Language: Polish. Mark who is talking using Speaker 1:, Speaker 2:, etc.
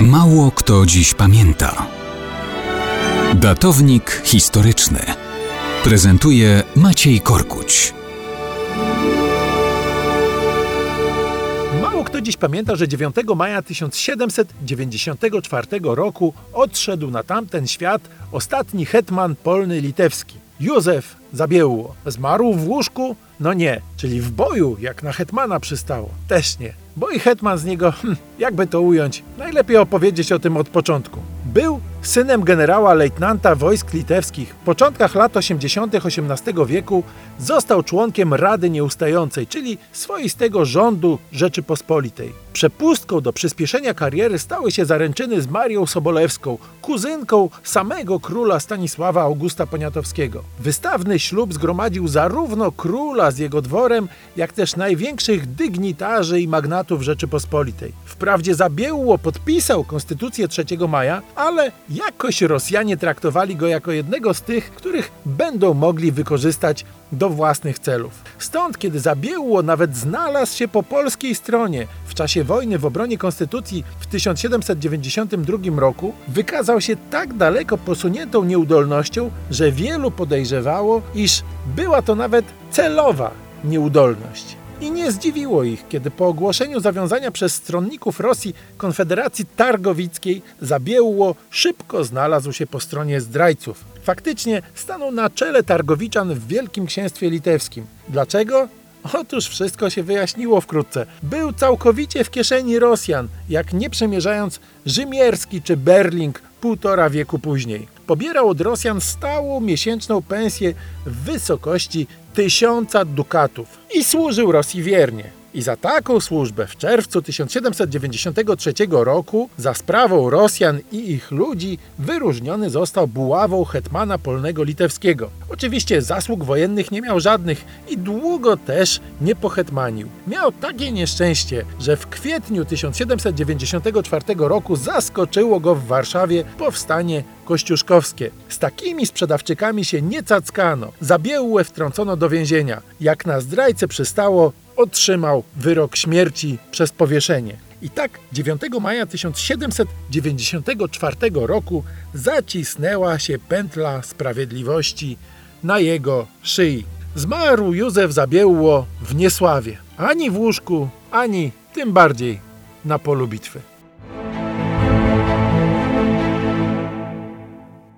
Speaker 1: Mało kto dziś pamięta. Datownik historyczny prezentuje Maciej Korkuć.
Speaker 2: Mało kto dziś pamięta, że 9 maja 1794 roku odszedł na tamten świat ostatni hetman polny litewski, Józef Zabiełło. Zmarł w łóżku? No nie, czyli w boju, jak na hetmana przystało. Też nie, bo i hetman z niego, hm, jakby to ująć, najlepiej opowiedzieć o tym od początku. Był synem generała lejtnanta wojsk litewskich. W początkach lat 80. XVIII wieku został członkiem Rady Nieustającej, czyli swoistego rządu Rzeczypospolitej. Przepustką do przyspieszenia kariery stały się zaręczyny z Marią Sobolewską, kuzynką samego króla Stanisława Augusta Poniatowskiego. Wystawny ślub zgromadził zarówno króla z jego dworem, jak też największych dygnitarzy i magnatów Rzeczypospolitej. Wprawdzie Zabiełło podpisał Konstytucję 3 maja, ale jakoś Rosjanie traktowali go jako jednego z tych, których będą mogli wykorzystać do własnych celów. Stąd, kiedy Zabiełło nawet znalazł się po polskiej stronie w czasie wojny w obronie Konstytucji w 1792 roku, wykazał się tak daleko posuniętą nieudolnością, że wielu podejrzewało, iż była to nawet celowa nieudolność. I nie zdziwiło ich, kiedy po ogłoszeniu zawiązania przez stronników Rosji Konfederacji Targowickiej Zabiełło szybko znalazł się po stronie zdrajców. Faktycznie stanął na czele Targowiczan w Wielkim Księstwie Litewskim. Dlaczego? Otóż wszystko się wyjaśniło wkrótce. Był całkowicie w kieszeni Rosjan, jak nie przemierzając Rzymierski czy Berling półtora wieku później. Pobierał od Rosjan stałą miesięczną pensję w wysokości tysiąca dukatów i służył Rosji wiernie. I za taką służbę w czerwcu 1793 roku za sprawą Rosjan i ich ludzi wyróżniony został buławą hetmana polnego litewskiego. Oczywiście zasług wojennych nie miał żadnych i długo też nie pohetmanił. Miał takie nieszczęście, że w kwietniu 1794 roku zaskoczyło go w Warszawie powstanie kościuszkowskie. Z takimi sprzedawczykami się nie cackano. Zabiełłe wtrącono do więzienia. Jak na zdrajcę przystało, otrzymał wyrok śmierci przez powieszenie. I tak 9 maja 1794 roku zacisnęła się pętla sprawiedliwości na jego szyi. Zmarł Józef Zabiełło w niesławie. Ani w łóżku, ani tym bardziej na polu bitwy.